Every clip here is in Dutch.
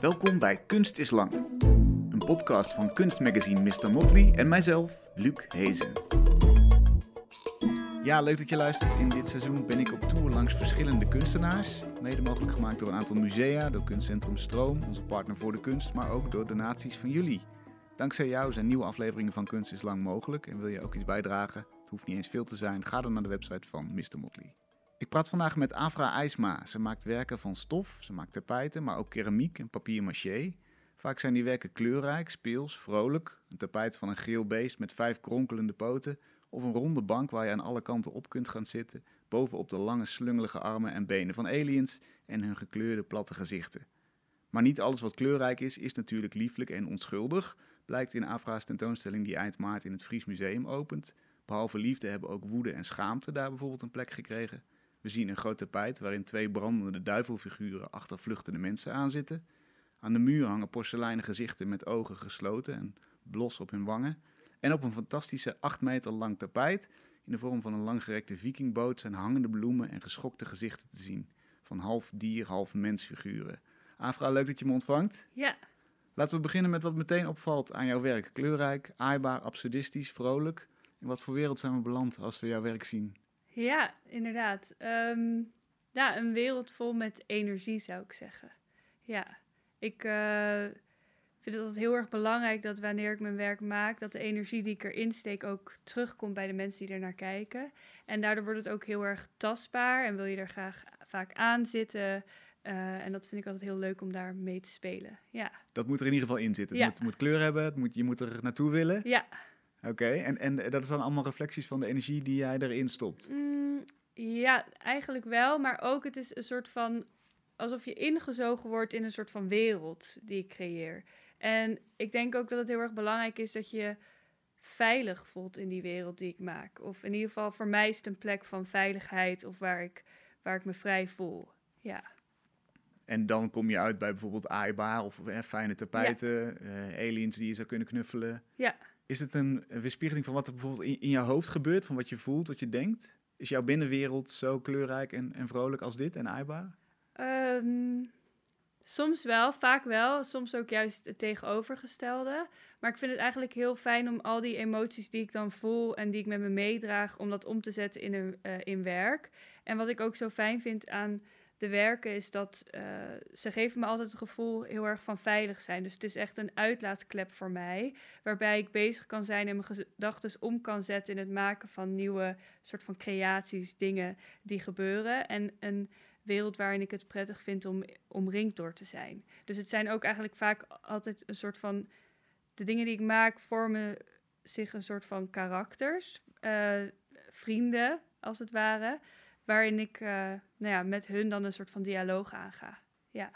Welkom bij Kunst is Lang, een podcast van kunstmagazine Mr. Motley en mijzelf, Luc Hezen. Ja, leuk dat je luistert. In dit seizoen ben ik op tour langs verschillende kunstenaars. Mede mogelijk gemaakt door een aantal musea, door Kunstcentrum Stroom, onze partner voor de kunst, maar ook door donaties van jullie. Dankzij jou zijn nieuwe afleveringen van Kunst is Lang mogelijk. En wil je ook iets bijdragen? Het hoeft niet eens veel te zijn. Ga dan naar de website van Mr. Motley. Ik praat vandaag met Afra IJsma. Ze maakt werken van stof, ze maakt tapijten, maar ook keramiek en papier-maché. Vaak zijn die werken kleurrijk, speels, vrolijk. Een tapijt van een geel beest met vijf kronkelende poten. Of een ronde bank waar je aan alle kanten op kunt gaan zitten. Bovenop de lange slungelige armen en benen van aliens en hun gekleurde platte gezichten. Maar niet alles wat kleurrijk is, is natuurlijk lieflijk en onschuldig. Blijkt in Afra's tentoonstelling die eind maart in het Fries Museum opent. Behalve liefde hebben ook woede en schaamte daar bijvoorbeeld een plek gekregen. We zien een groot tapijt waarin twee brandende duivelfiguren achter vluchtende mensen aanzitten. Aan de muur hangen porseleinen gezichten met ogen gesloten en blos op hun wangen. En op een fantastische 8 meter lang tapijt, in de vorm van een langgerekte vikingboot, zijn hangende bloemen en geschokte gezichten te zien. Van half dier, half mensfiguren. Afra, leuk dat je me ontvangt. Ja, Laten we beginnen met wat meteen opvalt aan jouw werk. Kleurrijk, aaibaar, absurdistisch, vrolijk. In wat voor wereld zijn we beland als we jouw werk zien? Ja inderdaad. Ehm, ja, een wereld vol met energie zou ik zeggen. Ja, ik eh, vind het altijd heel erg belangrijk dat wanneer ik mijn werk maak, dat de energie die ik erin steek ook terugkomt bij de mensen die er naar kijken. En daardoor wordt het ook heel erg tastbaar en wil je er graag vaak aan zitten. Eh, en dat vind ik altijd heel leuk om daar mee te spelen. Ja, Dat moet er in ieder geval in zitten. Het Ja. moet, moet kleur hebben, het moet, je moet er naartoe willen. ja. Oké, en, en dat is dan allemaal reflecties van de energie die jij erin stopt. Mm, ja, eigenlijk wel. Maar ook het is een soort van alsof je ingezogen wordt in een soort van wereld die ik creëer. En ik denk ook dat het heel erg belangrijk is dat je veilig voelt in die wereld die ik maak. Of in ieder geval voor mij is het een plek van veiligheid of waar ik, waar ik me vrij voel. Ja, En dan kom je uit bij bijvoorbeeld aaibaar of eh, fijne tapijten, eh, aliens die je zou kunnen knuffelen. Ja. Is het een weerspiegeling van wat er bijvoorbeeld in, in jouw hoofd gebeurt, van wat je voelt, wat je denkt? Is jouw binnenwereld zo kleurrijk en, en vrolijk als dit en aaibaar? Ehm, soms wel, vaak wel. Soms ook juist het tegenovergestelde. Maar ik vind het eigenlijk heel fijn om al die emoties die ik dan voel en die ik met me meedraag, om dat om te zetten in, een, eh, in werk. En wat ik ook zo fijn vind aan de werken is dat eh, ze geven me altijd het gevoel heel erg van veilig zijn. Dus het is echt een uitlaatklep voor mij, waarbij ik bezig kan zijn en mijn gedachten om kan zetten in het maken van nieuwe soort van creaties, dingen die gebeuren. En een wereld waarin ik het prettig vind om omringd door te zijn. Dus het zijn ook eigenlijk vaak altijd een soort van. De dingen die ik maak vormen zich een soort van karakters, eh, vrienden als het ware, waarin ik eh, nou ja, met hun dan een soort van dialoog aanga. Ja,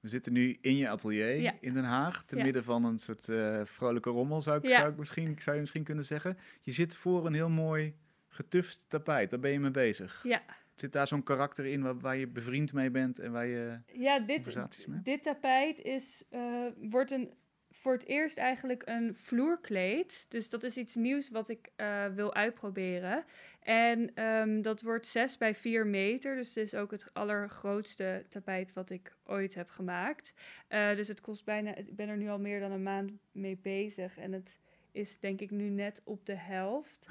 We zitten nu in je atelier Ja. in Den Haag, te Ja. midden van een soort eh, vrolijke rommel, zou ik, Ja. zou, ik misschien, zou je misschien kunnen zeggen. Je zit voor een heel mooi getuft tapijt, daar ben je mee bezig. ja. Zit daar zo'n karakter in waar, waar je bevriend mee bent en waar je ja dit, conversaties mee? dit tapijt is, eh, wordt een, voor het eerst eigenlijk een vloerkleed. Dus dat is iets nieuws wat ik wil uitproberen. En ehm, dat wordt 6 bij 4 meter. Dus het is ook het allergrootste tapijt wat ik ooit heb gemaakt. Eh, dus het kost bijna. Ik ben er nu al meer dan een maand mee bezig. En het is denk ik nu net op de helft.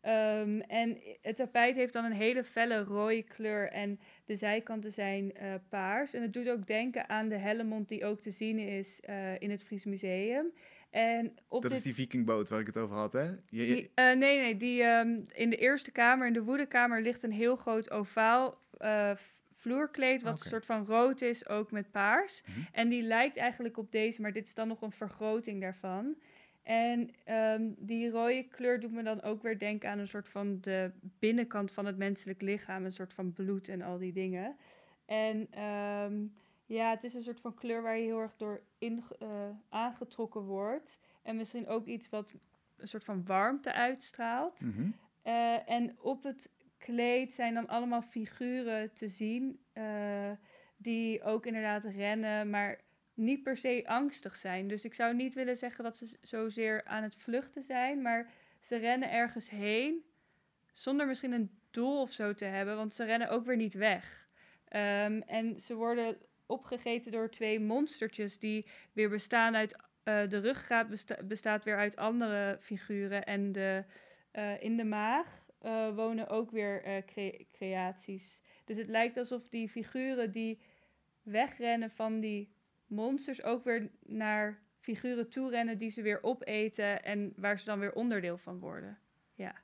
Ehm, en het tapijt heeft dan een hele felle rode kleur. En de zijkanten zijn eh, paars. En het doet ook denken aan de Hellemond die ook te zien is eh, in het Fries Museum. En op Dat dit... is die vikingboot waar ik het over had, hè? Je, Die- eh, nee, nee. Die, ehm, in de eerste kamer, in de woedekamer, ligt een heel groot ovaal eh, vloerkleed. Wat een soort van rood is, ook met paars. Mhm. En die lijkt eigenlijk op deze, maar dit is dan nog een vergroting daarvan. En ehm, die rode kleur doet me dan ook weer denken aan een soort van de binnenkant van het menselijk lichaam. Een soort van bloed en al die dingen. En ehm, ja, het is een soort van kleur waar je heel erg door in, eh, aangetrokken wordt. En misschien ook iets wat een soort van warmte uitstraalt. Mhm. Eh, en op het kleed zijn dan allemaal figuren te zien. eh, die ook inderdaad rennen, maar niet per se angstig zijn. Dus ik zou niet willen zeggen dat ze zozeer aan het vluchten zijn. Maar ze rennen ergens heen. Zonder misschien een doel of zo te hebben. Want ze rennen ook weer niet weg. Ehm, en ze worden opgegeten door twee monstertjes die weer bestaan uit. eh, de ruggraat besta- bestaat weer uit andere figuren. En de, eh, in de maag eh, wonen ook weer cre- creaties. Dus het lijkt alsof die figuren die wegrennen van die monsters ook weer naar figuren toe rennen die ze weer opeten en waar ze dan weer onderdeel van worden. Ja,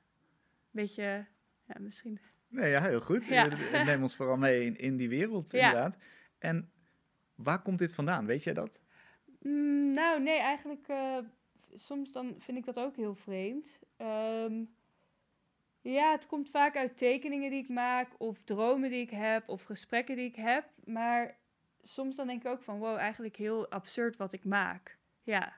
beetje, ja, misschien. Nee, ja, heel goed. Ja. Neem ons vooral mee in, in die wereld, Ja. inderdaad. En waar komt dit vandaan? Weet jij dat? Mm, nou, nee, eigenlijk eh, soms dan vind ik dat ook heel vreemd. Ehm, ja, het komt vaak uit tekeningen die ik maak, of dromen die ik heb, of gesprekken die ik heb. Maar soms dan denk ik ook van, wow, eigenlijk heel absurd wat ik maak. Ja,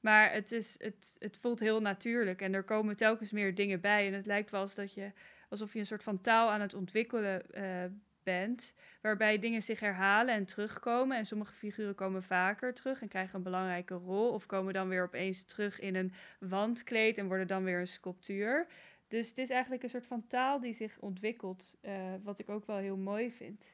maar het, is, het, het voelt heel natuurlijk en er komen telkens meer dingen bij. En het lijkt wel dat je, alsof je een soort van taal aan het ontwikkelen eh, bent, waarbij dingen zich herhalen en terugkomen. En sommige figuren komen vaker terug en krijgen een belangrijke rol, of komen dan weer opeens terug in een wandkleed en worden dan weer een sculptuur. Dus het is eigenlijk een soort van taal die zich ontwikkelt, eh, wat ik ook wel heel mooi vind.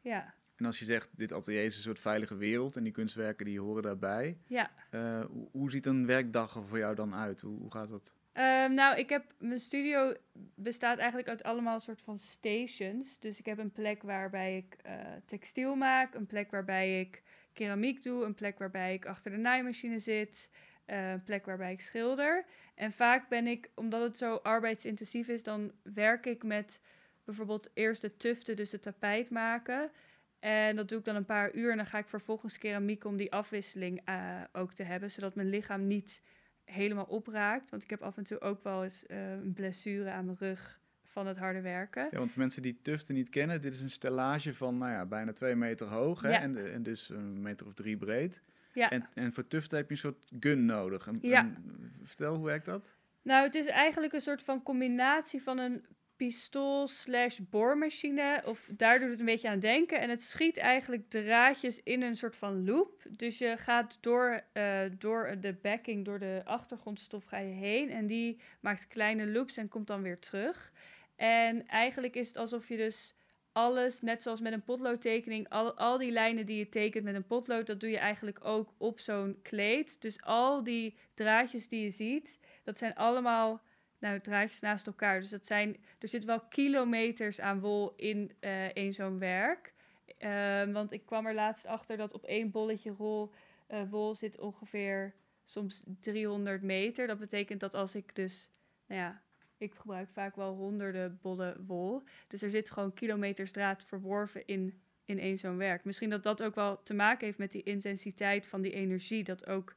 Ja, En als je zegt, dit atelier is een soort veilige wereld en die kunstwerken die horen daarbij. ja. eh, hoe, hoe ziet een werkdag er voor jou dan uit? Hoe, hoe gaat dat? Ehm, nou, ik heb mijn studio bestaat eigenlijk uit allemaal soort van stations. Dus ik heb een plek waarbij ik eh, textiel maak, een plek waarbij ik keramiek doe, een plek waarbij ik achter de naaimachine zit, eh, een plek waarbij ik schilder. En vaak ben ik, omdat het zo arbeidsintensief is, dan werk ik met bijvoorbeeld eerst de tuften, dus het tapijt maken. En dat doe ik dan een paar uur en dan ga ik vervolgens keramiek om die afwisseling eh, ook te hebben, zodat mijn lichaam niet helemaal opraakt. Want ik heb af en toe ook wel eens eh, een blessure aan mijn rug van het harde werken. Ja, want mensen die tuften niet kennen, dit is een stellage van nou ja, bijna twee meter hoog hè? Ja. En, en dus een meter of drie breed. Ja. En, en voor tuften heb je een soort gun nodig. Een- Ja. een- vertel, hoe werkt dat? Nou, het is eigenlijk een soort van combinatie van een pistool slash boormachine. Of daar doet het een beetje aan denken. En het schiet eigenlijk draadjes in een soort van loop. Dus je gaat door, eh, door de backing, door de achtergrondstof ga je heen. En die maakt kleine loops en komt dan weer terug. En eigenlijk is het alsof je dus alles, net zoals met een potloodtekening, al, al die lijnen die je tekent met een potlood, dat doe je eigenlijk ook op zo'n kleed. Dus al die draadjes die je ziet, dat zijn allemaal nou, draadjes naast elkaar. Dus dat zijn, er zit wel kilometers aan wol in eh één zo'n werk. Ehm, want ik kwam er laatst achter dat op één bolletje rol, eh, wol zit ongeveer soms 300 meter. Dat betekent dat als ik dus, nou ja, ik gebruik vaak wel honderden bollen wol. Dus er zit gewoon kilometers draad verworven in, in één zo'n werk. Misschien dat dat ook wel te maken heeft met die intensiteit van die energie. Dat ook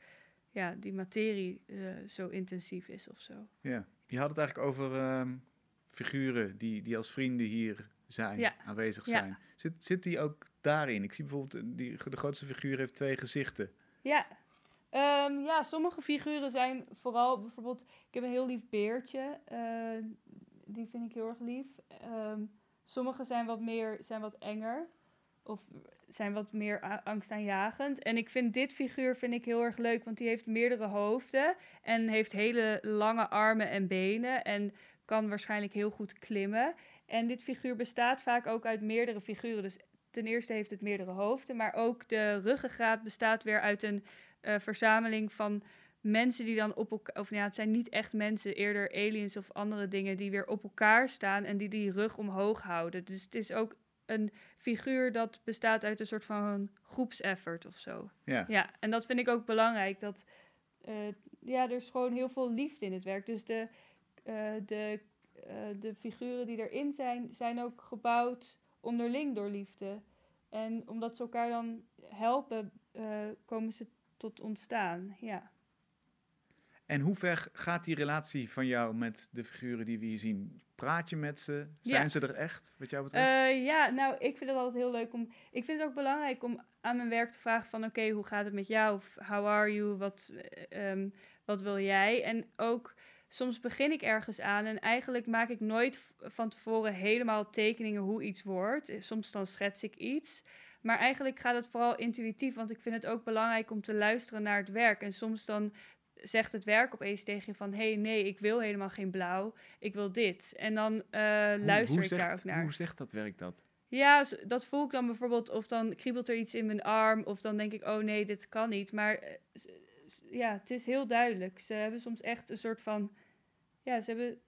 ja, die materie eh, zo intensief is of zo. Ja. Je had het eigenlijk over ehm, figuren die, die als vrienden hier zijn, Ja. aanwezig Ja. zijn. Zit, zit die ook daarin? Ik zie bijvoorbeeld, eh, die, de grootste figuur heeft twee gezichten. Ja. Ehm, ja, sommige figuren zijn vooral bijvoorbeeld... Ik heb een heel lief beertje. eh, die vind ik heel erg lief. Ehm, sommige zijn wat meer, zijn wat enger. Of zijn wat meer angstaanjagend. En ik vind dit figuur vind ik heel erg leuk, want die heeft meerdere hoofden. En heeft hele lange armen en benen. En kan waarschijnlijk heel goed klimmen. En dit figuur bestaat vaak ook uit meerdere figuren. Dus ten eerste heeft het meerdere hoofden. Maar ook de ruggengraat bestaat weer uit een eh, verzameling van mensen die dan op elkaar... Of nou ja, het zijn niet echt mensen, eerder aliens of andere dingen... die weer op elkaar staan en die die rug omhoog houden. Dus het is ook een figuur dat bestaat uit een soort van groepseffort of zo. Ja. Ja, en dat vind ik ook belangrijk. Dat, eh, ja, er is gewoon heel veel liefde in het werk. Dus de, eh, de, eh, de figuren die erin zijn, zijn ook gebouwd onderling door liefde. En omdat ze elkaar dan helpen, komen ze tot ontstaan. Ja. En hoe ver gaat die relatie van jou met de figuren die we hier zien? Praat je met ze? Zijn Ja. ze er echt, wat jou betreft? Eh, ja, nou, ik vind het altijd heel leuk om. Ik vind het ook belangrijk om aan mijn werk te vragen: van oké, hoe gaat het met jou? Of how are you? Wat, eh, ehm, wat wil jij? En ook soms begin ik ergens aan en eigenlijk maak ik nooit van tevoren helemaal tekeningen hoe iets wordt. Eh, Soms dan schets ik iets. Maar eigenlijk gaat het vooral intuïtief, want ik vind het ook belangrijk om te luisteren naar het werk. En soms dan zegt het werk opeens tegen je van... hé, hey, nee, ik wil helemaal geen blauw, ik wil dit. En dan eh, luister hoe ik zegt, daar ook naar. Hoe zegt dat werk dat? Ja, dat voel ik dan bijvoorbeeld, of dan kriebelt er iets in mijn arm, of dan denk ik, oh nee, dit kan niet. Maar eh, ja, het is heel duidelijk. Ze hebben soms echt een soort van, ja, ze hebben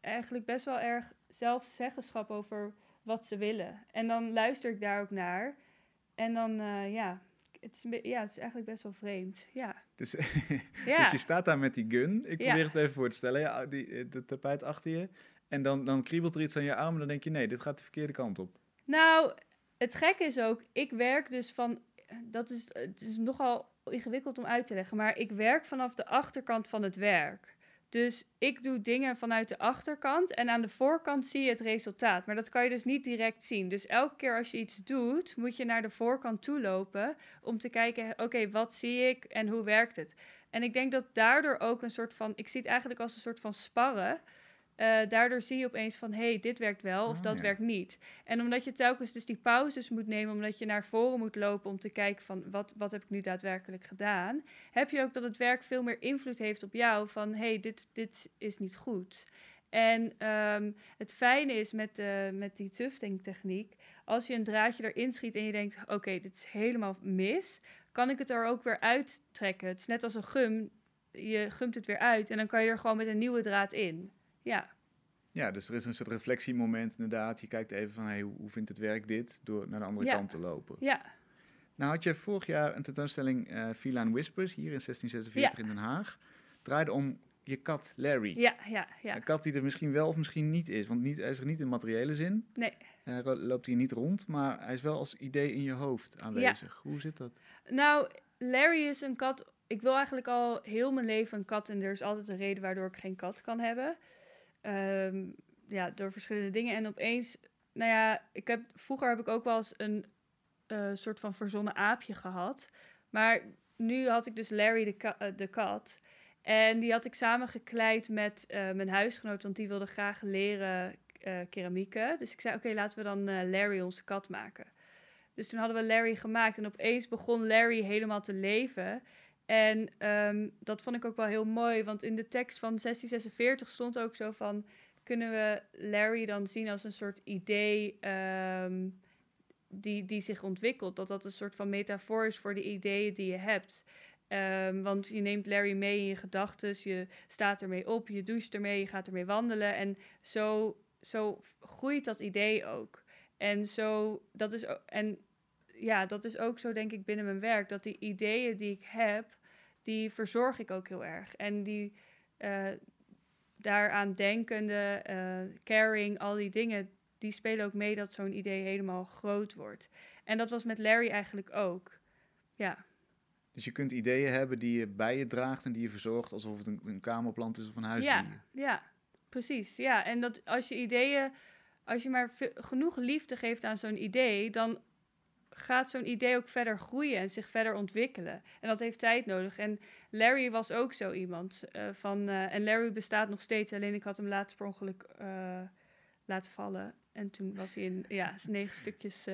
eigenlijk best wel erg zelfzeggenschap over wat ze willen. En dan luister ik daar ook naar. En dan, eh, ja, het is, ja, het is eigenlijk best wel vreemd. Ja, Dus, ja. dus je staat daar met die gun. Ik Ja. probeer het even voor te stellen. Ja, die, eh, de tapijt achter je. En dan, dan kriebelt er iets aan je arm en dan denk je, nee, dit gaat de verkeerde kant op. Nou, het gekke is ook, ik werk dus van, dat is, het is nogal ingewikkeld om uit te leggen, maar ik werk vanaf de achterkant van het werk. Dus ik doe dingen vanuit de achterkant en aan de voorkant zie je het resultaat. Maar dat kan je dus niet direct zien. Dus elke keer als je iets doet, moet je naar de voorkant toe lopen om te kijken, oké, wat zie ik en hoe werkt het? En ik denk dat daardoor ook een soort van, ik zie het eigenlijk als een soort van sparren. Eh, daardoor zie je opeens van, hé, hey, dit werkt wel of Ah, dat ja. werkt niet. En omdat je telkens dus die pauzes moet nemen, omdat je naar voren moet lopen om te kijken van, wat, wat heb ik nu daadwerkelijk gedaan, heb je ook dat het werk veel meer invloed heeft op jou van, hé, hey, dit, dit is niet goed. En ehm, het fijne is met, eh, met die tufting techniek, als je een draadje erin schiet en je denkt, oké, dit is helemaal mis, kan ik het er ook weer uittrekken. Het is net als een gum, je gumt het weer uit en dan kan je er gewoon met een nieuwe draad in. Ja, Ja, dus er is een soort reflectiemoment inderdaad. Je kijkt even van, hey, hoe, vindt het werk dit? Door naar de andere Ja. kant te lopen. ja, Nou had je vorig jaar een tentoonstelling eh Feline Whispers hier in 1646 in Den Haag. Draaide om je kat Larry. ja, ja, ja. Een kat die er misschien wel of misschien niet is. Want niet, hij is er niet in materiële zin. Nee. Hij loopt hier niet rond, maar hij is wel als idee in je hoofd aanwezig. Hoe zit dat? Nou, Larry is een kat. Ik wil eigenlijk al heel mijn leven een kat. En er is altijd een reden waardoor ik geen kat kan hebben. Ehm, ja, door verschillende dingen. En opeens, nou ja, ik heb, vroeger heb ik ook wel eens een eh, soort van verzonnen aapje gehad. Maar nu had ik dus Larry de, eh, de kat. En die had ik samen gekleid met eh, mijn huisgenoot, want die wilde graag leren keramieken. Dus ik zei, oké, laten we dan Larry onze kat maken. Dus toen hadden we Larry gemaakt en opeens begon Larry helemaal te leven. En ehm, dat vond ik ook wel heel mooi, want in de tekst van 1646 stond ook zo van... kunnen we Larry dan zien als een soort idee ehm, die, die zich ontwikkelt? Dat dat een soort van metafoor is voor de ideeën die je hebt. Ehm, want je neemt Larry mee in je gedachten, je staat ermee op, je doucht ermee, je gaat ermee wandelen. En zo, zo groeit dat idee ook. En zo, dat is, en ja, dat is ook zo denk ik binnen mijn werk. Dat die ideeën die ik heb, die verzorg ik ook heel erg. En die eh, daaraan denkende, eh, caring, al die dingen, die spelen ook mee dat zo'n idee helemaal groot wordt. En dat was met Larry eigenlijk ook. Ja, Dus je kunt ideeën hebben die je bij je draagt en die je verzorgt alsof het een, een kamerplant is of een huisdier. ja, ja, precies. Ja, en dat als je ideeën, als je maar genoeg liefde geeft aan zo'n idee, dan gaat zo'n idee ook verder groeien en zich verder ontwikkelen. En dat heeft tijd nodig. En Larry was ook zo iemand. eh, van, eh, en Larry bestaat nog steeds, alleen ik had hem laatst per ongeluk eh, laten vallen. En toen was hij in ja, negen stukjes.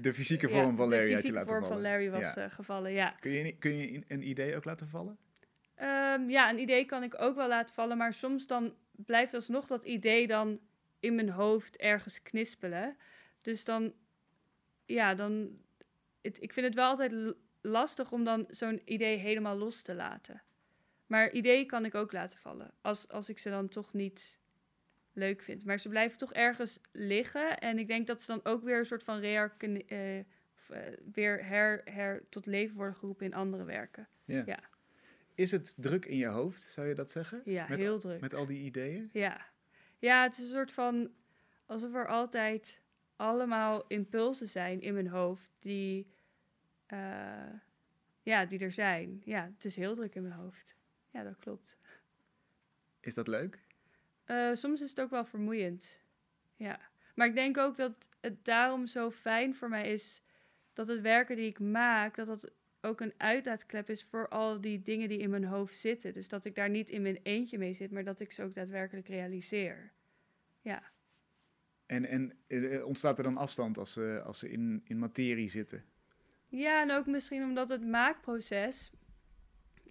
De fysieke ja, vorm van Larry De had je fysieke laten vorm vallen. van Larry was Ja. gevallen, ja. Kun je, kun je een- een idee ook laten vallen? Ehm, ja, een idee kan ik ook wel laten vallen, maar soms dan blijft alsnog dat idee dan in mijn hoofd ergens knispelen. Dus dan, ja, dan, het, ik vind het wel altijd lastig om dan zo'n idee helemaal los te laten. Maar ideeën kan ik ook laten vallen, als, als ik ze dan toch niet leuk vind. Maar ze blijven toch ergens liggen en ik denk dat ze dan ook weer een soort van rearken, eh, of, eh, weer her, her tot leven worden geroepen in andere werken. Ja. Ja. Is het druk in je hoofd, zou je dat zeggen? Ja, Met- heel druk. Met al die ideeën? Ja. ja, het is een soort van alsof er altijd allemaal impulsen zijn in mijn hoofd die, eh, ja, die er zijn. Ja, het is heel druk in mijn hoofd. Ja, dat klopt. Is dat leuk? Eh, soms is het ook wel vermoeiend. Ja. Maar ik denk ook dat het daarom zo fijn voor mij is dat het werken die ik maak, dat dat ook een uitlaatklep is voor al die dingen die in mijn hoofd zitten. Dus dat ik daar niet in mijn eentje mee zit, maar dat ik ze ook daadwerkelijk realiseer. Ja. En, en eh, ontstaat er dan afstand als ze, als ze in, in materie zitten? Ja, en ook misschien omdat het maakproces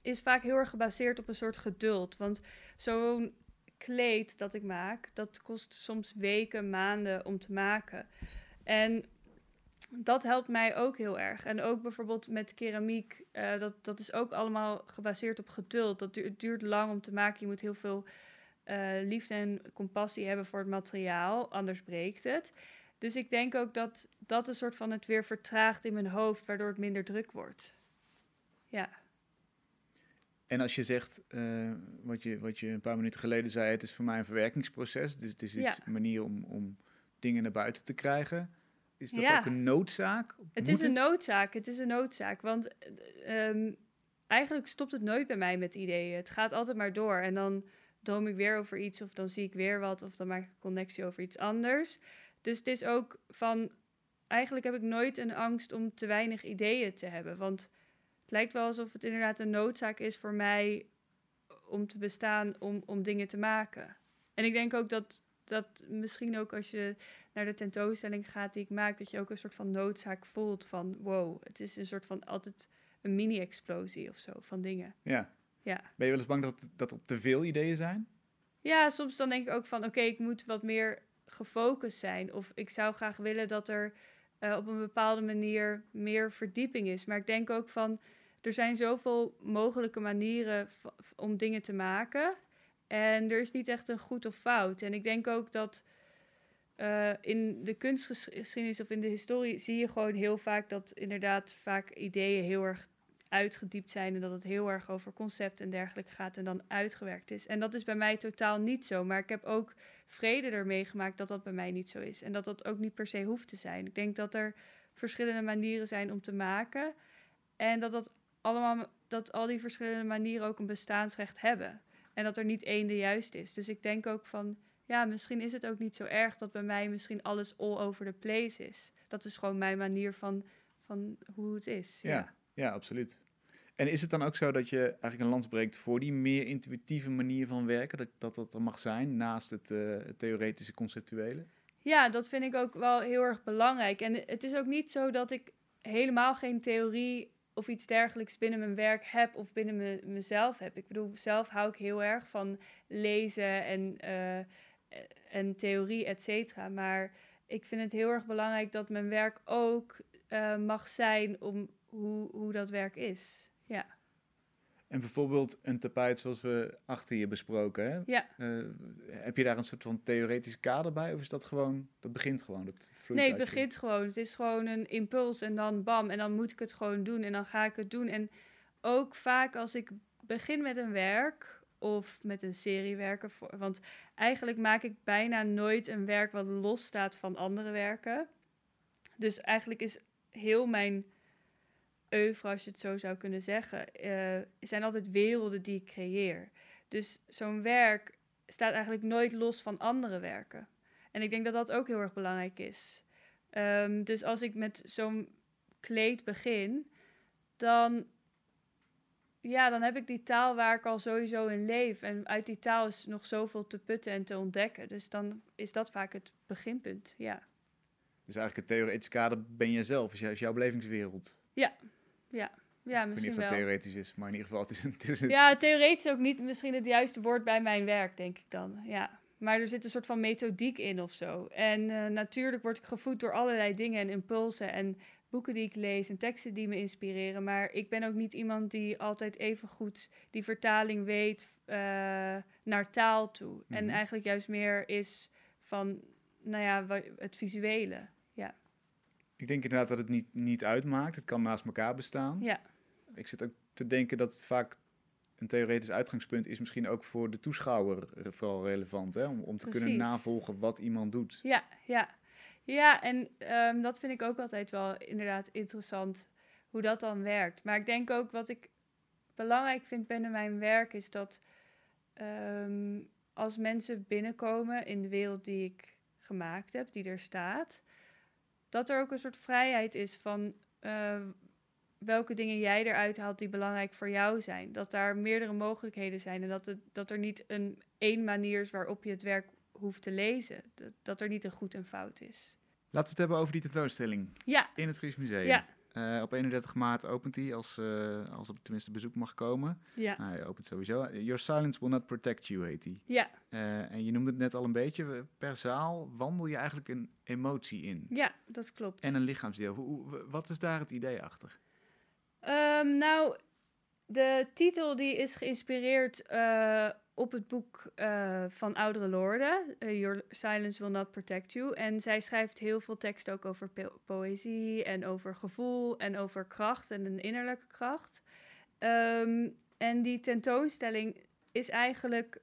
is vaak heel erg gebaseerd op een soort geduld. Want zo'n kleed dat ik maak, dat kost soms weken, maanden om te maken. En dat helpt mij ook heel erg. En ook bijvoorbeeld met keramiek, uh, dat, dat is ook allemaal gebaseerd op geduld. Dat duurt lang om te maken. Je moet heel veel uh, liefde en compassie hebben voor het materiaal, anders breekt het. Dus ik denk ook dat dat een soort van het weer vertraagt in mijn hoofd, waardoor het minder druk wordt. Ja. En als je zegt, uh, wat, je, wat je een paar minuten geleden zei, het is voor mij een verwerkingsproces. Dus het is iets, een manier om, om dingen naar buiten te krijgen. Is dat ook een noodzaak? Het is een noodzaak. Het is een noodzaak. Want um, eigenlijk stopt het nooit bij mij met ideeën. Het gaat altijd maar door. En dan droom ik weer over iets, of dan zie ik weer wat, of dan maak ik een connectie over iets anders. Dus het is ook van. Eigenlijk heb ik nooit een angst om te weinig ideeën te hebben. Want het lijkt wel alsof het inderdaad een noodzaak is voor mij om te bestaan, om, om dingen te maken. En ik denk ook dat, dat misschien ook als je naar de tentoonstelling gaat die ik maak, dat je ook een soort van noodzaak voelt van wow, het is een soort van altijd een mini-explosie of zo van dingen. Ja. Ja. Ben je wel eens bang dat, dat er te veel ideeën zijn? Ja, soms dan denk ik ook van oké, ik moet wat meer gefocust zijn. Of ik zou graag willen dat er uh, op een bepaalde manier meer verdieping is. Maar ik denk ook van er zijn zoveel mogelijke manieren om dingen te maken. En er is niet echt een goed of fout. En ik denk ook dat uh, in de kunstgeschiedenis of in de historie zie je gewoon heel vaak dat inderdaad vaak ideeën heel erg uitgediept zijn en dat het heel erg over concept en dergelijke gaat en dan uitgewerkt is. En dat is bij mij totaal niet zo, maar ik heb ook vrede ermee gemaakt dat dat bij mij niet zo is en dat dat ook niet per se hoeft te zijn. Ik denk dat er verschillende manieren zijn om te maken en dat dat allemaal dat al die verschillende manieren ook een bestaansrecht hebben en dat er niet één de juiste is. Dus ik denk ook van ja, misschien is het ook niet zo erg dat bij mij misschien alles all over the place is. Dat is gewoon mijn manier van, van hoe het is. Ja, ja, absoluut. En is het dan ook zo dat je eigenlijk een lans breekt voor die meer intuïtieve manier van werken? Dat dat, dat er mag zijn naast het, uh, theoretische, conceptuele? Ja, dat vind ik ook wel heel erg belangrijk. En het is ook niet zo dat ik helemaal geen theorie of iets dergelijks binnen mijn werk heb of binnen me, mezelf heb. Ik bedoel, zelf hou ik heel erg van lezen en uh, en theorie, et cetera. Maar ik vind het heel erg belangrijk dat mijn werk ook uh, mag zijn om hoe, hoe dat werk is. Ja. En bijvoorbeeld een tapijt zoals we achter je besproken. Hè? Ja. Uh, heb je daar een soort van theoretisch kader bij? Of is dat gewoon, dat begint gewoon? Dat, nee, het begint gewoon. Het is gewoon een impuls en dan bam. En dan moet ik het gewoon doen en dan ga ik het doen. En ook vaak als ik begin met een werk of met een serie werken. Voor, want eigenlijk maak ik bijna nooit een werk wat los staat van andere werken. Dus eigenlijk is heel mijn oeuvre, als je het zo zou kunnen zeggen, uh, zijn altijd werelden die ik creëer. Dus zo'n werk staat eigenlijk nooit los van andere werken. En ik denk dat dat ook heel erg belangrijk is. Um, dus als ik met zo'n kleed begin, dan ja, dan heb ik die taal waar ik al sowieso in leef. En uit die taal is nog zoveel te putten en te ontdekken. Dus dan is dat vaak het beginpunt, ja. Dus eigenlijk het theoretisch kader ben je zelf, is, jouw belevingswereld. Ja, ja. Ja, misschien ik weet niet of dat theoretisch is, maar in ieder geval, het is, het is een... Ja, theoretisch ook niet misschien het juiste woord bij mijn werk, denk ik dan, ja. Maar er zit een soort van methodiek in of zo. En uh, natuurlijk word ik gevoed door allerlei dingen en impulsen. En boeken die ik lees en teksten die me inspireren. Maar ik ben ook niet iemand die altijd even goed die vertaling weet uh, naar taal toe. En mhm. eigenlijk juist meer is van, nou ja, het visuele. Ik denk inderdaad dat het niet, niet uitmaakt. Het kan naast elkaar bestaan. Ja. Ik zit ook te denken dat vaak een theoretisch uitgangspunt is misschien ook voor de toeschouwer vooral relevant. Hè? Om, om te kunnen navolgen wat iemand doet. Ja, ja. Ja, en um, dat vind ik ook altijd wel inderdaad interessant hoe dat dan werkt. Maar ik denk ook wat ik belangrijk vind binnen mijn werk is dat um, als mensen binnenkomen in de wereld die ik gemaakt heb, die er staat, dat er ook een soort vrijheid is van uh, welke dingen jij eruit haalt die belangrijk voor jou zijn. Dat daar meerdere mogelijkheden zijn en dat, het, dat er niet een één manier is waarop je het werk hoeft te lezen. Dat, dat er niet een goed en fout is. Laten we het hebben over die tentoonstelling. Ja. In het Fries Museum. Ja. Eh, op 31 maart opent hij, als, uh, als er tenminste bezoek mag komen. Ja. Nou, hij opent sowieso. Your Silence Will Not Protect You heet hij. Ja. Uh, en je noemde het net al een beetje. Per zaal wandel je eigenlijk een emotie in. Ja, dat klopt. En een lichaamsdeel. Hoe, wat is daar het idee achter? Um, nou, de titel die is geïnspireerd op het boek uh, van Oudere Lorde, uh, Your Silence Will Not Protect You. En zij schrijft heel veel tekst ook over po poëzie en over gevoel en over kracht en een innerlijke kracht. Um, en die tentoonstelling is eigenlijk,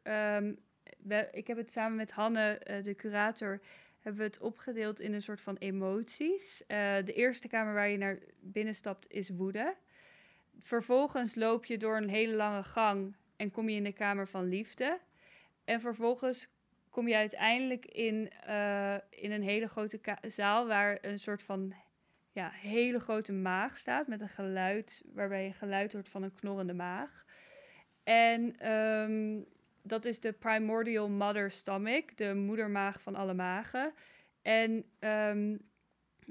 we, ik heb het samen met Hanne, uh, de curator, hebben we het opgedeeld in een soort van emoties. de eerste kamer waar je naar binnen stapt is woede. Vervolgens loop je door een hele lange gang en kom je in de kamer van liefde. En vervolgens kom je uiteindelijk in, uh, in een hele grote zaal waar een soort van ja, hele grote maag staat met een geluid, waarbij je geluid hoort van een knorrende maag. En um, dat is de primordial mother stomach, de moedermaag van alle magen. En um,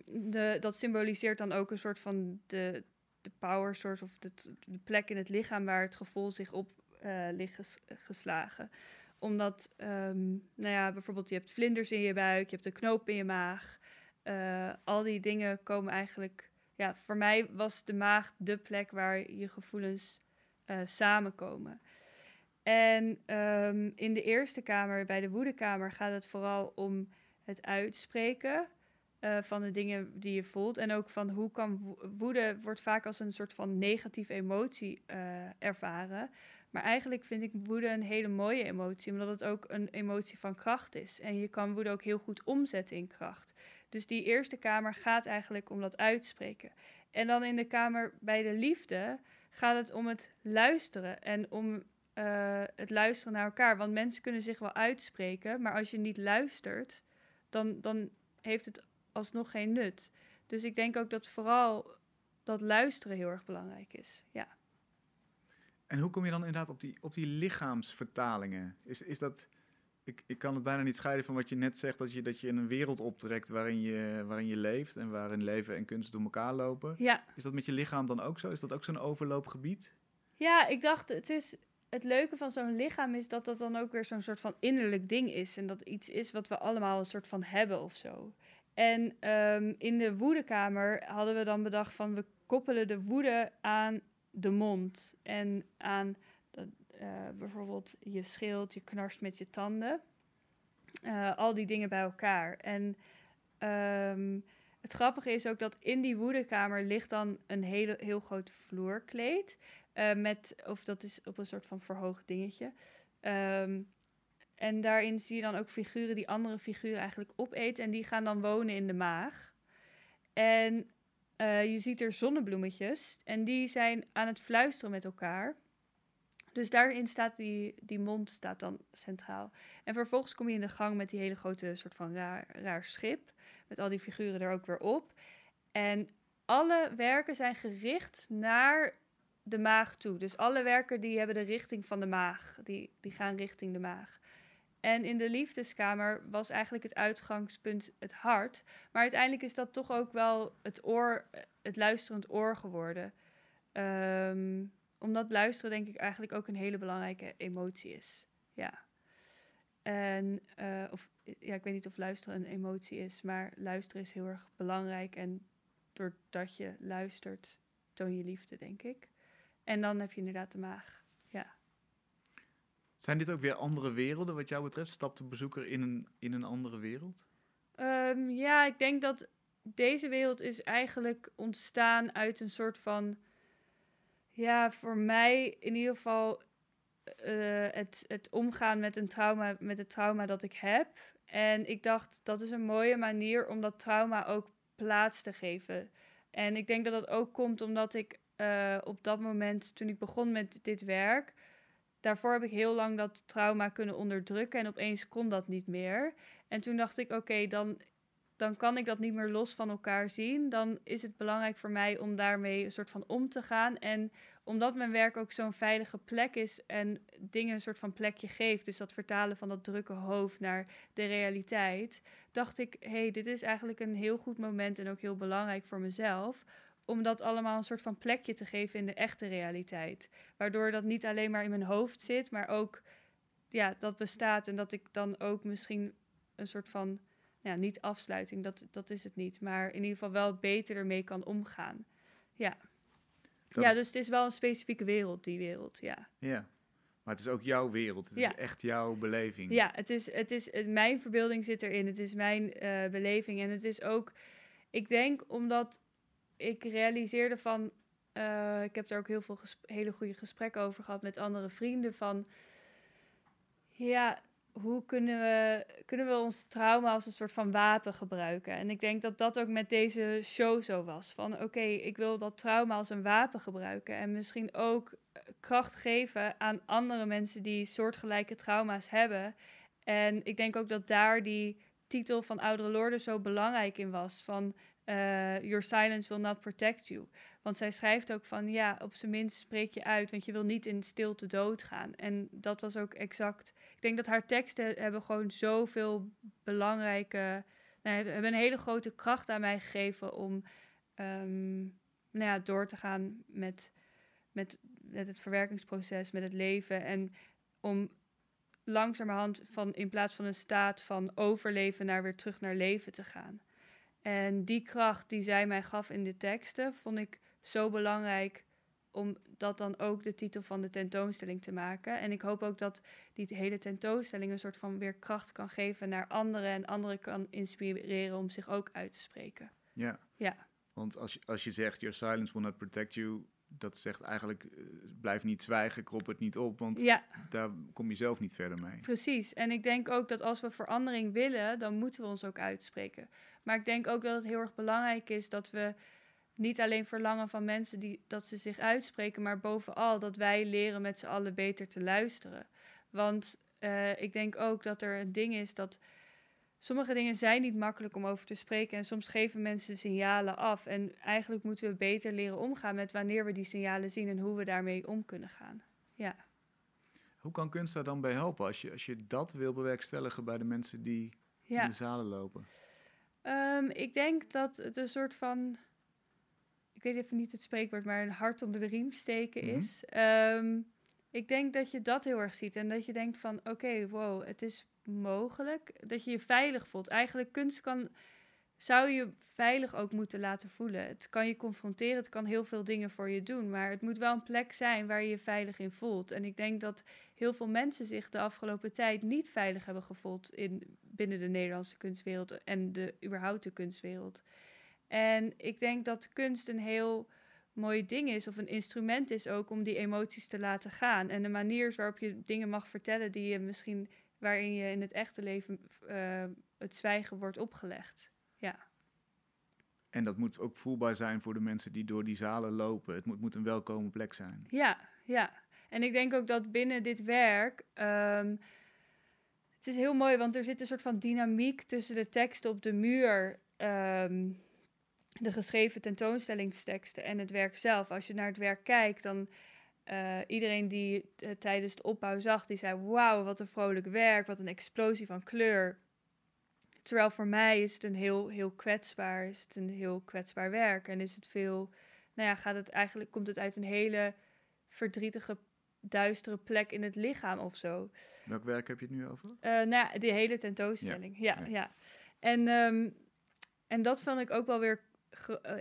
de, dat symboliseert dan ook een soort van de, de power source of de, de plek in het lichaam waar het gevoel zich op uh, liggen geslagen. Omdat, um, nou ja, bijvoorbeeld je hebt vlinders in je buik, je hebt een knoop in je maag. Uh, al die dingen komen eigenlijk, ja, voor mij was de maag de plek waar je gevoelens uh, samenkomen. En um, in de eerste kamer, bij de woedekamer, gaat het vooral om het uitspreken van de dingen die je voelt. En ook van hoe kan woede wordt vaak als een soort van negatieve emotie ervaren. Maar eigenlijk vind ik woede een hele mooie emotie, omdat het ook een emotie van kracht is. En je kan woede ook heel goed omzetten in kracht. Dus die eerste kamer gaat eigenlijk om dat uitspreken. En dan in de kamer bij de liefde gaat het om het luisteren en om uh, het luisteren naar elkaar. Want mensen kunnen zich wel uitspreken, maar als je niet luistert, dan, dan heeft het alsnog geen nut. Dus ik denk ook dat vooral dat luisteren heel erg belangrijk is. Ja. En hoe kom je dan inderdaad op die, op die lichaamsvertalingen? Is, is dat, ik, ik kan het bijna niet scheiden van wat je net zegt, dat je, dat je in een wereld optrekt waarin je, waarin je leeft en waarin leven en kunst door elkaar lopen. Ja. Is dat met je lichaam dan ook zo? Is dat ook zo'n overloopgebied? Ja, ik dacht, het is het leuke van zo'n lichaam is dat dat dan ook weer zo'n soort van innerlijk ding is. En dat iets is wat we allemaal een soort van hebben of zo. En um, in de woedekamer hadden we dan bedacht van we koppelen de woede aan de mond en aan uh, bijvoorbeeld je schild, je knarst met je tanden. Uh, al die dingen bij elkaar. En um, het grappige is ook dat in die woedekamer ligt dan een hele, heel groot vloerkleed. Uh, met, of dat is op een soort van verhoogd dingetje. Um, en daarin zie je dan ook figuren die andere figuren eigenlijk opeten. En die gaan dan wonen in de maag. En uh, je ziet er zonnebloemetjes. En die zijn aan het fluisteren met elkaar. Dus daarin staat die, die mond staat dan centraal. En vervolgens kom je in de gang met die hele grote soort van raar, raar schip. Met al die figuren er ook weer op. En alle werken zijn gericht naar de maag toe. Dus alle werken die hebben de richting van de maag. Die, die gaan richting de maag. En in de liefdeskamer was eigenlijk het uitgangspunt het hart. Maar uiteindelijk is dat toch ook wel het oor, het luisterend oor geworden. Um, omdat luisteren denk ik eigenlijk ook een hele belangrijke emotie is. Ja. En, uh, of, ja, ik weet niet of luisteren een emotie is, maar luisteren is heel erg belangrijk. En doordat je luistert, toon je liefde, denk ik. En dan heb je inderdaad de maag. Zijn dit ook weer andere werelden wat jou betreft? Stapt de bezoeker in een, in een andere wereld? Um, ja, ik denk dat deze wereld is eigenlijk ontstaan uit een soort van... Ja, voor mij in ieder geval uh, het, het omgaan met, een trauma, met het trauma dat ik heb. En ik dacht, dat is een mooie manier om dat trauma ook plaats te geven. En ik denk dat dat ook komt omdat ik uh, op dat moment, toen ik begon met dit werk daarvoor heb ik heel lang dat trauma kunnen onderdrukken en opeens kon dat niet meer. En toen dacht ik, oké, dan, dan kan ik dat niet meer los van elkaar zien. Dan is het belangrijk voor mij om daarmee een soort van om te gaan. En omdat mijn werk ook zo'n veilige plek is en dingen een soort van plekje geeft, dus dat vertalen van dat drukke hoofd naar de realiteit, dacht ik, hé, hey, dit is eigenlijk een heel goed moment en ook heel belangrijk voor mezelf om dat allemaal een soort van plekje te geven in de echte realiteit. Waardoor dat niet alleen maar in mijn hoofd zit, maar ook ja, dat bestaat. En dat ik dan ook misschien een soort van, ja, niet afsluiting, dat, dat is het niet. Maar in ieder geval wel beter ermee kan omgaan. Ja. Dat ja, is- dus het is wel een specifieke wereld, die wereld, ja. Ja. Maar het is ook jouw wereld. Het Ja. is echt jouw beleving. Ja, het is, het is, het- mijn verbeelding zit erin. Het is mijn eh, beleving. En het is ook, ik denk omdat ik realiseerde van, eh, ik heb daar ook heel veel hele goede gesprekken over gehad met andere vrienden van, ja, hoe kunnen we, kunnen we ons trauma als een soort van wapen gebruiken? En ik denk dat dat ook met deze show zo was. Van oké, ik wil dat trauma als een wapen gebruiken. En misschien ook eh, kracht geven aan andere mensen die soortgelijke trauma's hebben. En ik denk ook dat daar die titel van Oudere Lorden zo belangrijk in was. Van eh, Your silence will not protect you. Want zij schrijft ook van ja, op zijn minst spreek je uit, want je wil niet in stilte doodgaan. En dat was ook exact. Ik denk dat haar teksten hebben gewoon zoveel belangrijke. Nou, hebben een hele grote kracht aan mij gegeven om ehm, nou ja, door te gaan met, met, met het verwerkingsproces, met het leven. En om langzamerhand van in plaats van een staat van overleven naar weer terug naar leven te gaan. En die kracht die zij mij gaf in de teksten, vond ik zo belangrijk om dat dan ook de titel van de tentoonstelling te maken. En ik hoop ook dat die hele tentoonstelling een soort van weer kracht kan geven naar anderen en anderen kan inspireren om zich ook uit te spreken. Ja. Ja. Want als je, als je zegt, your silence will not protect you, dat zegt eigenlijk, eh, blijf niet zwijgen, krop het niet op, want Ja, daar kom je zelf niet verder mee. precies. En ik denk ook dat als we verandering willen, dan moeten we ons ook uitspreken. Maar ik denk ook dat het heel erg belangrijk is dat we niet alleen verlangen van mensen die, dat ze zich uitspreken, maar bovenal dat wij leren met z'n allen beter te luisteren. Want eh, ik denk ook dat er een ding is dat sommige dingen zijn niet makkelijk om over te spreken en soms geven mensen signalen af. En eigenlijk moeten we beter leren omgaan met wanneer we die signalen zien en hoe we daarmee om kunnen gaan. Ja. Hoe kan kunst daar dan bij helpen als je, als je dat wil bewerkstelligen bij de mensen die Ja. in de zalen lopen? Ehm, ik denk dat het een soort van. Ik weet even niet het spreekwoord, maar een hart onder de riem steken Mhm. is. Ehm, ik denk dat je dat heel erg ziet en dat je denkt van oké, wow, het is mogelijk. Dat je je veilig voelt. Eigenlijk kunst kan, zou je veilig ook moeten laten voelen. Het kan je confronteren, het kan heel veel dingen voor je doen. Maar het moet wel een plek zijn waar je je veilig in voelt. En ik denk dat heel veel mensen zich de afgelopen tijd niet veilig hebben gevoeld in, binnen de Nederlandse kunstwereld en de überhaupt de kunstwereld. En ik denk dat kunst een heel mooi ding is, of een instrument is ook om die emoties te laten gaan. En de manier waarop je dingen mag vertellen die je misschien, waarin je in het echte leven eh, het zwijgen wordt opgelegd. Ja, En dat moet ook voelbaar zijn voor de mensen die door die zalen lopen. Het moet, moet een welkome plek zijn. ja, ja. En ik denk ook dat binnen dit werk. ehm, het is heel mooi, want er zit een soort van dynamiek tussen de teksten op de muur. ehm, de geschreven tentoonstellingsteksten en het werk zelf. Als je naar het werk kijkt, dan eh, iedereen die het eh, tijdens de opbouw zag, die zei: Wauw, wat een vrolijk werk, wat een explosie van kleur. Terwijl voor mij is het een heel, heel kwetsbaar, is het een heel kwetsbaar werk. En is het veel, nou ja, gaat het eigenlijk, komt het uit een hele verdrietige, duistere plek in het lichaam of zo. Welk werk heb je het nu over? Eh, nou ja, die hele tentoonstelling. Ja, ja. ja. En, ehm, en dat vond ik ook wel weer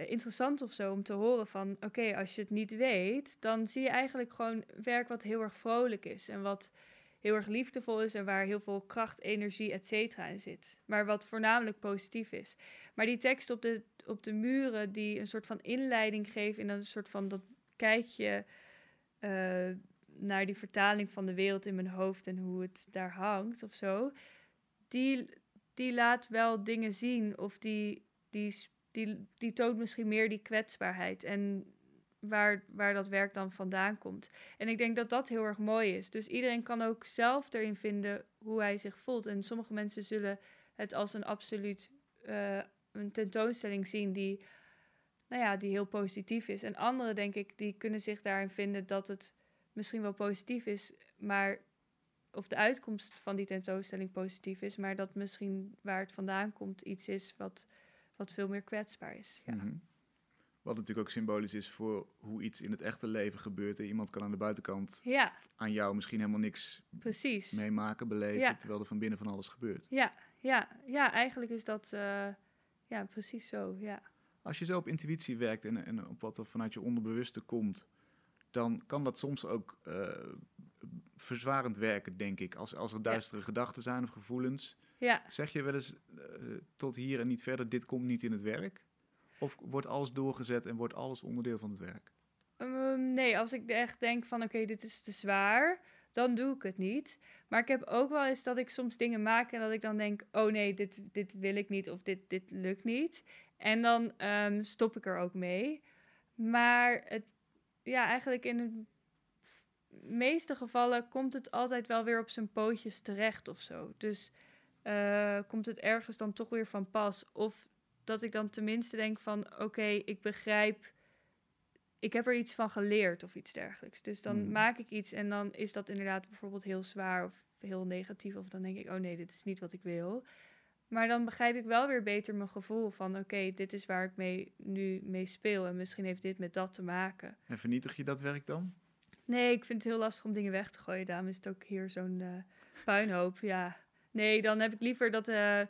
interessant of zo om te horen van... oké, als je het niet weet, dan zie je eigenlijk gewoon werk wat heel erg vrolijk is... en wat heel erg liefdevol is en waar heel veel kracht, energie, et cetera in zit. Maar wat voornamelijk positief is. Maar die tekst op de, op de muren die een soort van inleiding geven... in een soort van dat kijkje eh, naar die vertaling van de wereld in mijn hoofd... en hoe het daar hangt of zo... die, die laat wel dingen zien of die, die, die, die toont misschien meer die kwetsbaarheid en waar, waar dat werk dan vandaan komt. En ik denk dat dat heel erg mooi is. Dus iedereen kan ook zelf erin vinden hoe hij zich voelt. En sommige mensen zullen het als een absoluut eh, een tentoonstelling zien die, nou ja, die heel positief is. En anderen, denk ik, die kunnen zich daarin vinden dat het misschien wel positief is, maar of de uitkomst van die tentoonstelling positief is, maar dat misschien waar het vandaan komt iets is wat, wat veel meer kwetsbaar is. Ja. Mhm. Wat natuurlijk ook symbolisch is voor hoe iets in het echte leven gebeurt. En iemand kan aan de buitenkant Ja, aan jou misschien helemaal niks precies. meemaken, beleven, Ja. terwijl er van binnen van alles gebeurt. Ja, ja, ja, eigenlijk is dat eh, ja, precies zo. Ja. Als je zo op intuïtie werkt en, en op wat er vanuit je onderbewuste komt, dan kan dat soms ook eh, verzwarend werken, denk ik. Als, als er duistere gedachten zijn of gevoelens. Ja, Zeg je wel eens eh, tot hier en niet verder, dit komt niet in het werk? Of wordt alles doorgezet en wordt alles onderdeel van het werk? Ehm, nee, als ik echt denk van oké, dit is te zwaar, dan doe ik het niet. Maar ik heb ook wel eens dat ik soms dingen maak en dat ik dan denk, oh nee, dit, dit wil ik niet of dit, dit lukt niet. En dan ehm, stop ik er ook mee. Maar het, ja, eigenlijk in de meeste gevallen komt het altijd wel weer op zijn pootjes terecht of zo. Dus eh, komt het ergens dan toch weer van pas. Of dat ik dan tenminste denk van oké, ik begrijp ik heb er iets van geleerd of iets dergelijks. Dus dan Hmm. maak ik iets en dan is dat inderdaad bijvoorbeeld heel zwaar of heel negatief. Of dan denk ik, oh nee, dit is niet wat ik wil. Maar dan begrijp ik wel weer beter mijn gevoel van, oké, dit is waar ik mee, nu mee speel. En misschien heeft dit met dat te maken. En vernietig je dat werk dan? Nee, ik vind het heel lastig om dingen weg te gooien. Daarom is het ook hier zo'n eh, puinhoop. Ja, nee, dan heb ik liever dat... eh,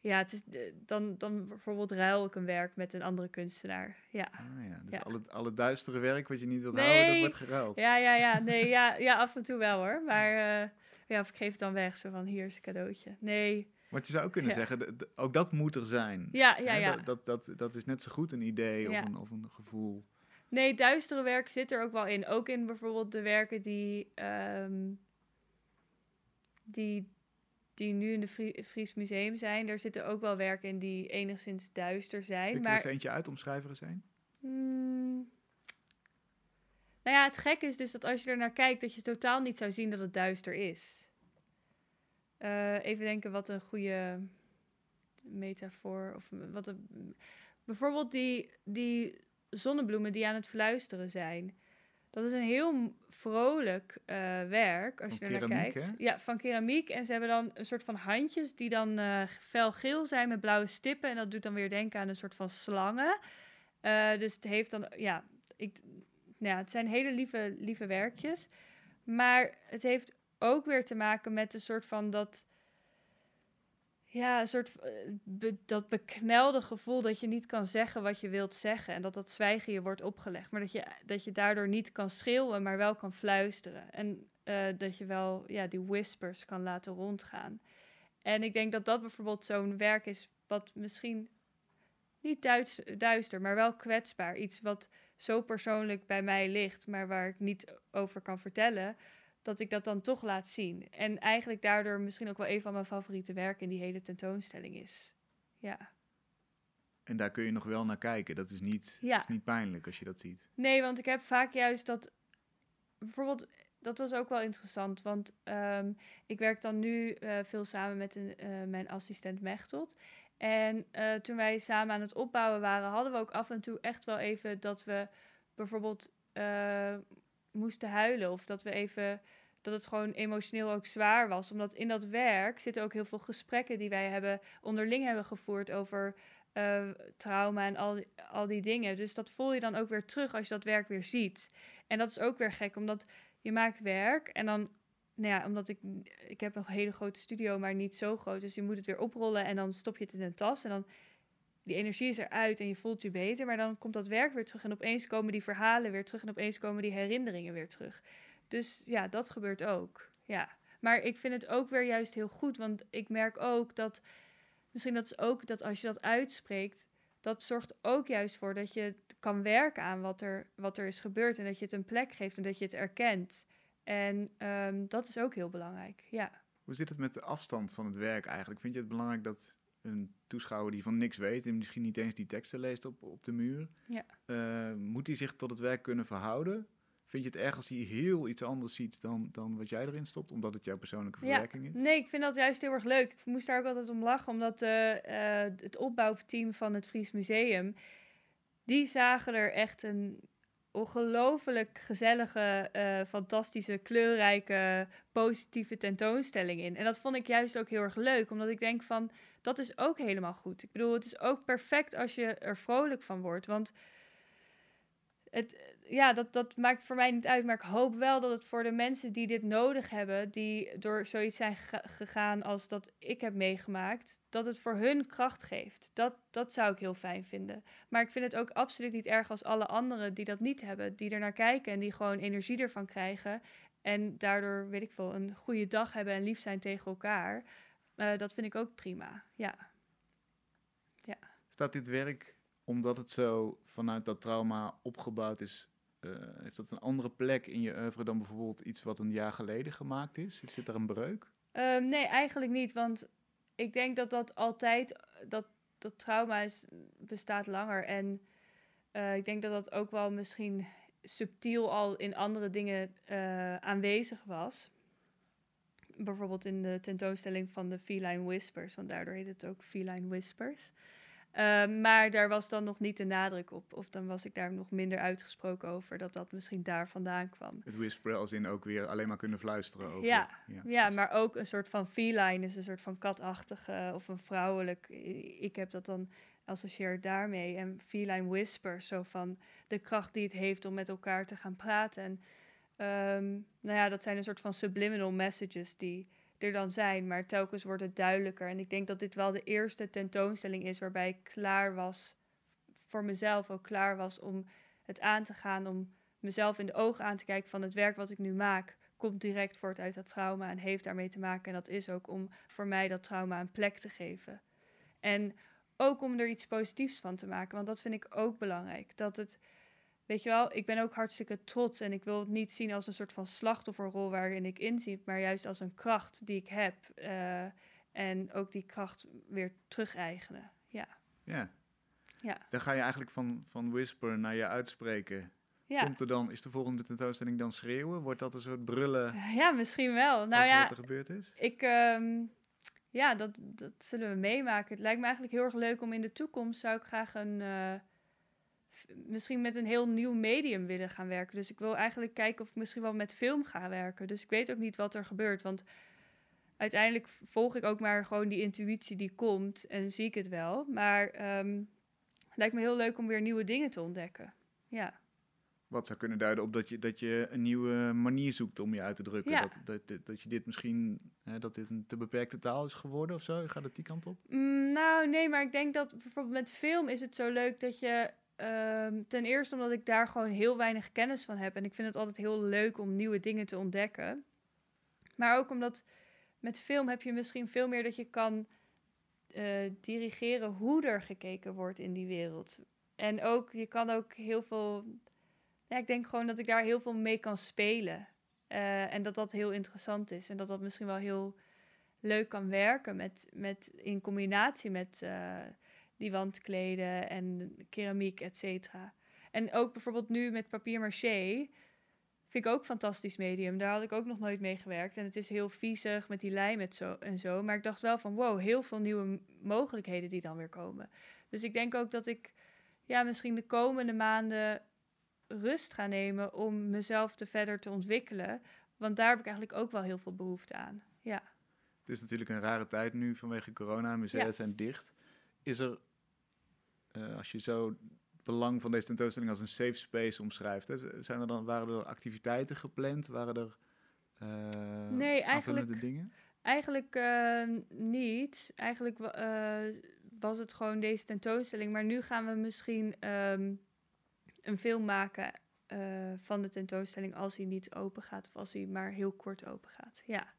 ja, het is, eh, dan, dan bijvoorbeeld ruil ik een werk met een andere kunstenaar. Ja. Ah ja, dus Ja. Alle, alle duistere werk wat je niet wilt Nee. houden, dat wordt geruild. Ja, ja, ja. Nee, ja, ja, af en toe wel hoor. Maar eh, ja, of ik geef het dan weg. Zo van, hier is een cadeautje. Nee. Want je zou ook kunnen Ja. zeggen, ook dat moet er zijn. Ja, ja, ja. Dat, dat, dat, dat is net zo goed een idee of, een, of een gevoel. Nee, duistere werk zit er ook wel in. Ook in bijvoorbeeld de werken die, ehm, die, die nu in Frie- Fries Museum zijn. Daar zitten ook wel werken in die enigszins duister Kun zijn. je er Maar eens eentje uit omschrijveren zijn? Mm. Nou ja, het gekke is dus dat als je er naar kijkt, dat je totaal niet zou zien dat het duister is. Eh, even denken wat een goede metafoor of wat een, bijvoorbeeld die, die zonnebloemen die aan het fluisteren zijn. Dat is een heel vrolijk eh, werk als Van je er naar kijkt. hè? Ja, van keramiek. En ze hebben dan een soort van handjes die dan eh felgeel zijn met blauwe stippen. En dat doet dan weer denken aan een soort van slangen. Eh, dus het heeft dan, ja, ik, nou ja, het zijn hele lieve, lieve werkjes. Maar het heeft ook weer te maken met een soort van dat, ja, een soort eh, dat beknelde gevoel dat je niet kan zeggen wat je wilt zeggen. En dat dat zwijgen je wordt opgelegd. Maar dat je, dat je daardoor niet kan schreeuwen, maar wel kan fluisteren. En eh, dat je wel, ja, die whispers kan laten rondgaan. En ik denk dat dat bijvoorbeeld zo'n werk is wat misschien niet duister, maar wel kwetsbaar. Iets wat zo persoonlijk bij mij ligt, maar waar ik niet over kan vertellen, dat ik dat dan toch laat zien. En eigenlijk daardoor misschien ook wel een van mijn favoriete werken in die hele tentoonstelling is. Ja. En daar kun je nog wel naar kijken. Dat is niet, Ja. is niet pijnlijk als je dat ziet. Nee, want ik heb vaak juist dat. Bijvoorbeeld, dat was ook wel interessant. Want ehm, ik werk dan nu eh, veel samen met een, eh, mijn assistent Mechtelt. En eh, toen wij samen aan het opbouwen waren, hadden we ook af en toe echt wel even dat we bijvoorbeeld moesten huilen. Of dat we even. Dat het gewoon emotioneel ook zwaar was. Omdat in dat werk zitten ook heel veel gesprekken die wij hebben onderling hebben gevoerd over eh, trauma en al al die dingen. Dus dat voel je dan ook weer terug als je dat werk weer ziet. En dat is ook weer gek, omdat je maakt werk en dan, nou ja, omdat ik, ik heb een hele grote studio, maar niet zo groot. Dus je moet het weer oprollen en dan stop je het in een tas en dan die energie is eruit en je voelt je beter. Maar dan komt dat werk weer terug en opeens komen die verhalen weer terug en opeens komen die herinneringen weer terug. Dus ja, dat gebeurt ook. Ja. Maar ik vind het ook weer juist heel goed, want ik merk ook dat misschien dat is ook dat als je dat uitspreekt, dat zorgt ook juist voor dat je kan werken aan wat er, wat er is gebeurd en dat je het een plek geeft en dat je het erkent. En ehm, dat is ook heel belangrijk. Ja. Hoe zit het met de afstand van het werk eigenlijk? Vind je het belangrijk dat een toeschouwer die van niks weet en misschien niet eens die teksten leest op, op de muur, Ja. eh, moet hij zich tot het werk kunnen verhouden? Vind je het erg als hij heel iets anders ziet dan, dan wat jij erin stopt, omdat het jouw persoonlijke Ja. verwerking is? Nee, ik vind dat juist heel erg leuk. Ik moest daar ook altijd om lachen, omdat eh, eh, het opbouwteam van het Fries Museum, die zagen er echt een ongelooflijk gezellige, eh, fantastische, kleurrijke, positieve tentoonstelling in. En dat vond ik juist ook heel erg leuk, omdat ik denk van, dat is ook helemaal goed. Ik bedoel, het is ook perfect als je er vrolijk van wordt, want het, ja, dat, dat maakt voor mij niet uit. Maar ik hoop wel dat het voor de mensen die dit nodig hebben, die door zoiets zijn gegaan als dat ik heb meegemaakt, dat het voor hun kracht geeft. Dat, dat zou ik heel fijn vinden. Maar ik vind het ook absoluut niet erg als alle anderen die dat niet hebben, die er naar kijken en die gewoon energie ervan krijgen. En daardoor, weet ik veel, een goede dag hebben en lief zijn tegen elkaar. Uh, dat vind ik ook prima. Ja. ja. Staat dit werk omdat het zo vanuit dat trauma opgebouwd is, heeft dat een andere plek in je oeuvre dan bijvoorbeeld iets wat een jaar geleden gemaakt is? Zit er een breuk? Um, nee, eigenlijk niet. Want ik denk dat dat altijd, dat, dat trauma is, bestaat langer. En uh, ik denk dat dat ook wel misschien subtiel al in andere dingen uh, aanwezig was. Bijvoorbeeld in de tentoonstelling van de Feline Whispers, want daardoor heet het ook Feline Whispers. Ehm, maar daar was dan nog niet de nadruk op. Of dan was ik daar nog minder uitgesproken over dat dat misschien daar vandaan kwam. Het whisperen als in ook weer alleen maar kunnen fluisteren over. Ja, ja, maar ook een soort van feline is een soort van katachtige of een vrouwelijk. Ik heb dat dan associeer daarmee. En feline whisper, zo van de kracht die het heeft om met elkaar te gaan praten. En um, nou ja, dat zijn een soort van subliminal messages die er dan zijn. Maar telkens wordt het duidelijker. En ik denk dat dit wel de eerste tentoonstelling is waarbij ik klaar was, voor mezelf ook klaar was om het aan te gaan, om mezelf in de ogen aan te kijken van het werk wat ik nu maak, komt direct voort uit dat trauma en heeft daarmee te maken. En dat is ook om voor mij dat trauma een plek te geven. En ook om er iets positiefs van te maken, want dat vind ik ook belangrijk. Dat het weet je wel, ik ben ook hartstikke trots en ik wil het niet zien als een soort van slachtofferrol waarin ik inzie, maar juist als een kracht die ik heb uh, en ook die kracht weer terug-eigenen. Ja. Ja. ja. Dan ga je eigenlijk van, van whisper naar je uitspreken. Ja. Komt er dan, is de volgende tentoonstelling dan schreeuwen? Wordt dat een soort brullen? Ja, misschien wel. Nou ja, wat er gebeurd is? Ik, um, ja, dat, dat zullen we meemaken. Het lijkt me eigenlijk heel erg leuk om in de toekomst, zou ik graag een... Uh, misschien met een heel nieuw medium willen gaan werken. Dus ik wil eigenlijk kijken of ik misschien wel met film ga werken. Dus ik weet ook niet wat er gebeurt. Want uiteindelijk volg ik ook maar gewoon die intuïtie die komt en zie ik het wel. Maar um, het lijkt me heel leuk om weer nieuwe dingen te ontdekken. Ja. Wat zou kunnen duiden op dat je, dat je een nieuwe manier zoekt om je uit te drukken. Ja. Dat, dat, dat, je dit misschien, hè, dat dit een te beperkte taal is geworden of zo? Gaat het die kant op? Mm, nou, nee, maar ik denk dat bijvoorbeeld met film is het zo leuk dat je Um, ten eerste omdat ik daar gewoon heel weinig kennis van heb. En ik vind het altijd heel leuk om nieuwe dingen te ontdekken. Maar ook omdat met film heb je misschien veel meer dat je kan uh, dirigeren hoe er gekeken wordt in die wereld. En ook, je kan ook heel veel. Ja, ik denk gewoon dat ik daar heel veel mee kan spelen. Uh, en dat dat heel interessant is. En dat dat misschien wel heel leuk kan werken met, met, in combinatie met. Uh, die wandkleden en keramiek, et cetera. En ook bijvoorbeeld nu met papier maché vind ik ook een fantastisch medium. Daar had ik ook nog nooit mee gewerkt. En het is heel viezig met die lijm en zo, en zo. Maar ik dacht wel van, wow, heel veel nieuwe mogelijkheden die dan weer komen. Dus ik denk ook dat ik ja, misschien de komende maanden rust ga nemen om mezelf te verder te ontwikkelen. Want daar heb ik eigenlijk ook wel heel veel behoefte aan. Ja. Het is natuurlijk een rare tijd nu vanwege corona. Musea zijn dicht. Is er uh, als je zo het belang van deze tentoonstelling als een safe space omschrijft, hè, zijn er dan, waren er activiteiten gepland? Waren er uh, nee, eigenlijk, dingen? Eigenlijk uh, niet. Eigenlijk was het gewoon deze tentoonstelling. Maar nu gaan we misschien um, een film maken van de tentoonstelling als hij niet open gaat of als hij maar heel kort open gaat. Ja.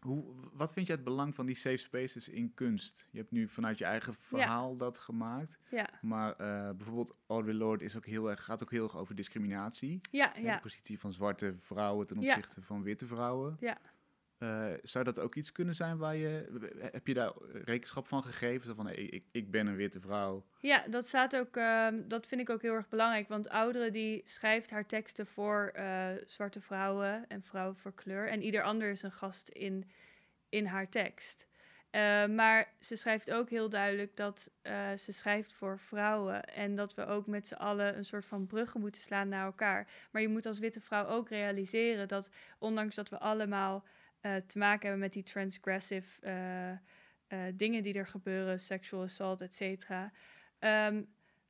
Hoe, wat vind je het belang van die safe spaces in kunst? Je hebt nu vanuit je eigen verhaal dat gemaakt. Ja. Maar uh, bijvoorbeeld Audre Lorde is ook heel erg, gaat ook heel erg over discriminatie. Ja, ja. De positie van zwarte vrouwen ten opzichte van witte vrouwen. Ja. Uh, zou dat ook iets kunnen zijn waar je... Heb je daar rekenschap van gegeven? Van, hey, ik, ik ben een witte vrouw. Ja, dat staat ook... Uh, dat vind ik ook heel erg belangrijk. Want Oudere die schrijft haar teksten voor uh, zwarte vrouwen en vrouwen voor kleur. En ieder ander is een gast in, in haar tekst. Eh, maar ze schrijft ook heel duidelijk dat eh, ze schrijft voor vrouwen. En dat we ook met z'n allen een soort van bruggen moeten slaan naar elkaar. Maar je moet als witte vrouw ook realiseren dat, ondanks dat we allemaal eh, te maken hebben met die transgressive dingen die er gebeuren, sexual assault, et cetera. Ehm,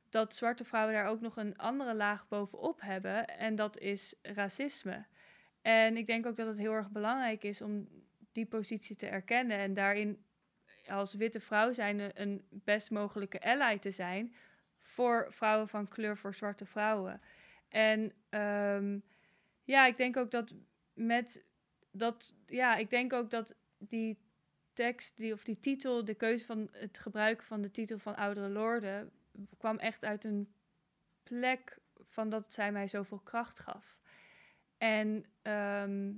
dat zwarte vrouwen daar ook nog een andere laag bovenop hebben. En dat is racisme. En ik denk ook dat het heel erg belangrijk is om die positie te erkennen en daarin als witte vrouw zijn een best mogelijke ally te zijn voor vrouwen van kleur, voor zwarte vrouwen. En ehm, ja, ik denk ook dat met dat, ja, ik denk ook dat die tekst, die, of die titel, de keuze van het gebruiken van de titel van Oudere Lorden, kwam echt uit een plek van dat zij mij zoveel kracht gaf. En ehm,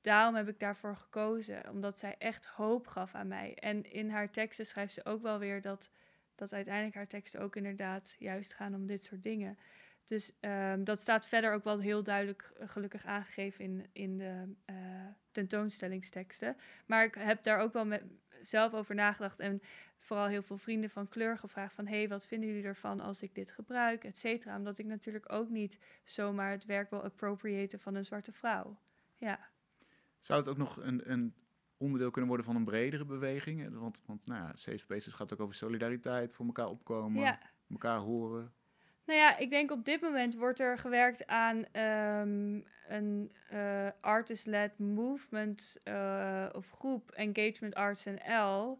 daarom heb ik daarvoor gekozen, omdat zij echt hoop gaf aan mij. En in haar teksten schrijft ze ook wel weer dat, dat uiteindelijk haar teksten ook inderdaad juist gaan om dit soort dingen. Dus ehm, dat staat verder ook wel heel duidelijk eh, gelukkig aangegeven in, in de uh, tentoonstellingsteksten. Maar ik heb daar ook wel met, zelf over nagedacht en vooral heel veel vrienden van kleur gevraagd van... hé, hey, wat vinden jullie ervan als ik dit gebruik, et cetera. Omdat ik natuurlijk ook niet zomaar het werk wil appropriëren van een zwarte vrouw. Ja. Zou het ook nog een, een onderdeel kunnen worden van een bredere beweging? Want, want nou ja, Safe Spaces gaat ook over solidariteit, voor elkaar opkomen, elkaar horen. Nou ja, ik denk op dit moment wordt er gewerkt aan ehm, een uh, artist-led movement uh, of groep, Engagement Arts NL.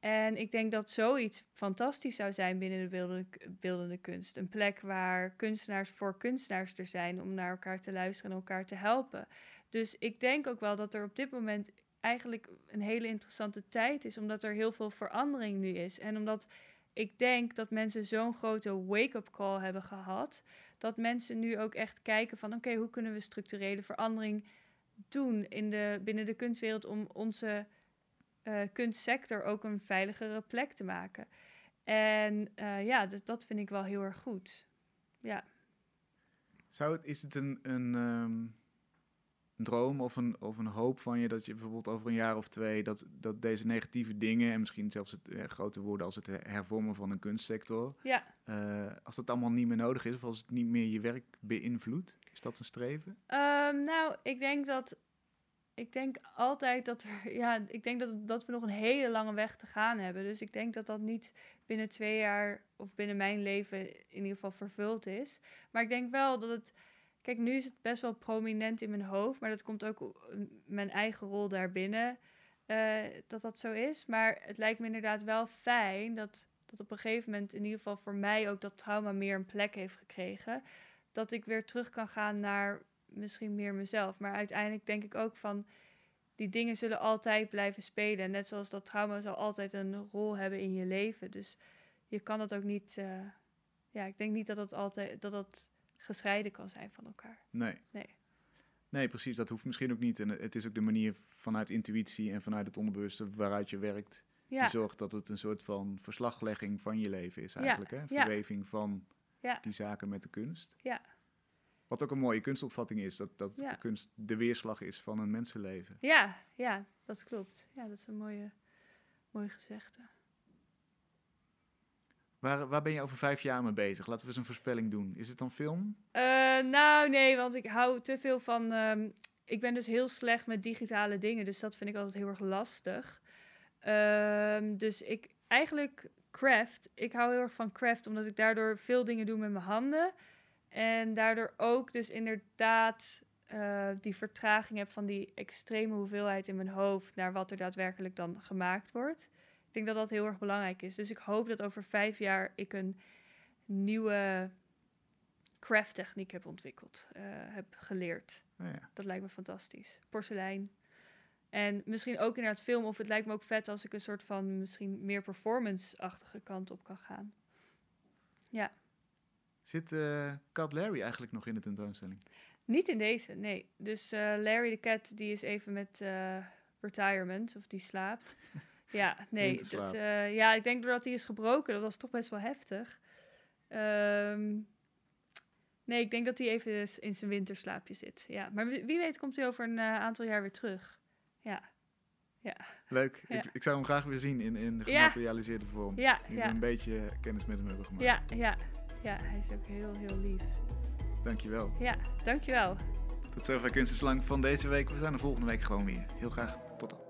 En ik denk dat zoiets fantastisch zou zijn binnen de beeldende, beeldende kunst. Een plek waar kunstenaars voor kunstenaars er zijn om naar elkaar te luisteren en elkaar te helpen. Dus ik denk ook wel dat er op dit moment eigenlijk een hele interessante tijd is, omdat er heel veel verandering nu is. En omdat ik denk dat mensen zo'n grote wake-up call hebben gehad, dat mensen nu ook echt kijken van oké, hoe kunnen we structurele verandering doen in de, binnen de kunstwereld om onze uh, kunstsector ook een veiligere plek te maken. En uh, ja, dat, vind ik wel heel erg goed. Ja. Zou het, is het een, een een droom of een, of een hoop van je dat je bijvoorbeeld over een jaar of twee dat, dat deze negatieve dingen en misschien zelfs het eh, grote woorden als het hervormen van een kunstsector, ja. Uh, als dat allemaal niet meer nodig is of als het niet meer je werk beïnvloedt, is dat een streven? Um, nou, ik denk dat ik denk altijd dat er, ja, ik denk dat, dat we nog een hele lange weg te gaan hebben. Dus ik denk dat dat niet binnen twee jaar of binnen mijn leven in ieder geval vervuld is. Maar ik denk wel dat het Kijk, nu is het best wel prominent in mijn hoofd, maar dat komt ook mijn eigen rol daarbinnen uh, dat dat zo is. Maar het lijkt me inderdaad wel fijn dat, dat op een gegeven moment, in ieder geval voor mij, ook dat trauma meer een plek heeft gekregen. Dat ik weer terug kan gaan naar misschien meer mezelf. Maar uiteindelijk denk ik ook van die dingen zullen altijd blijven spelen. Net zoals dat trauma zal altijd een rol hebben in je leven. Dus je kan dat ook niet. Uh, ja, ik denk niet dat dat altijd dat dat gescheiden kan zijn van elkaar. Nee. Nee. Nee, precies. Dat hoeft misschien ook niet. En het is ook de manier vanuit intuïtie en vanuit het onderbewuste waaruit je werkt. Ja. Die zorgt dat het een soort van verslaglegging van je leven is eigenlijk. Ja. Hè? Verweving van die zaken met de kunst. Ja. Wat ook een mooie kunstopvatting is, dat, dat de kunst de weerslag is van een mensenleven. Ja, ja, dat klopt. Ja, dat is een mooie, mooie gezegde. Waar, waar ben je over vijf jaar mee bezig? Laten we eens een voorspelling doen. Is het dan film? Uh, nou, nee, want ik hou te veel van. Um, ik ben dus heel slecht met digitale dingen, dus dat vind ik altijd heel erg lastig. Um, dus ik eigenlijk craft. Ik hou heel erg van craft, omdat ik daardoor veel dingen doe met mijn handen. En daardoor ook dus inderdaad uh, die vertraging heb van die extreme hoeveelheid in mijn hoofd naar wat er daadwerkelijk dan gemaakt wordt. Ik denk dat dat heel erg belangrijk is. Dus ik hoop dat over vijf jaar ik een nieuwe craft techniek heb ontwikkeld, uh, heb geleerd. Oh ja. Dat lijkt me fantastisch. Porselein. En misschien ook inderdaad film. Of het lijkt me ook vet als ik een soort van misschien meer performance-achtige kant op kan gaan. Ja. Zit uh, Cat Larry eigenlijk nog in de tentoonstelling? Niet in deze, nee. Dus uh, Larry de Cat die is even met retirement, of die slaapt. Ja, nee. Dat, uh, ja, ik denk doordat hij is gebroken, dat was toch best wel heftig. Um, nee, ik denk dat hij even in zijn winterslaapje zit. Ja, maar wie weet komt hij over een uh, aantal jaar weer terug. Ja. Ja. Leuk. Ja. Ik, ik zou hem graag weer zien in, in de Ja. gematerialiseerde vorm. Ja, we ja. een beetje kennis met hem hebben gemaakt. Ja, ja. Ja, hij is ook heel, heel lief. Dankjewel. Ja, dankjewel. Tot zover Kunst is Lang van deze week. We zijn er volgende week gewoon weer. Heel graag tot dan.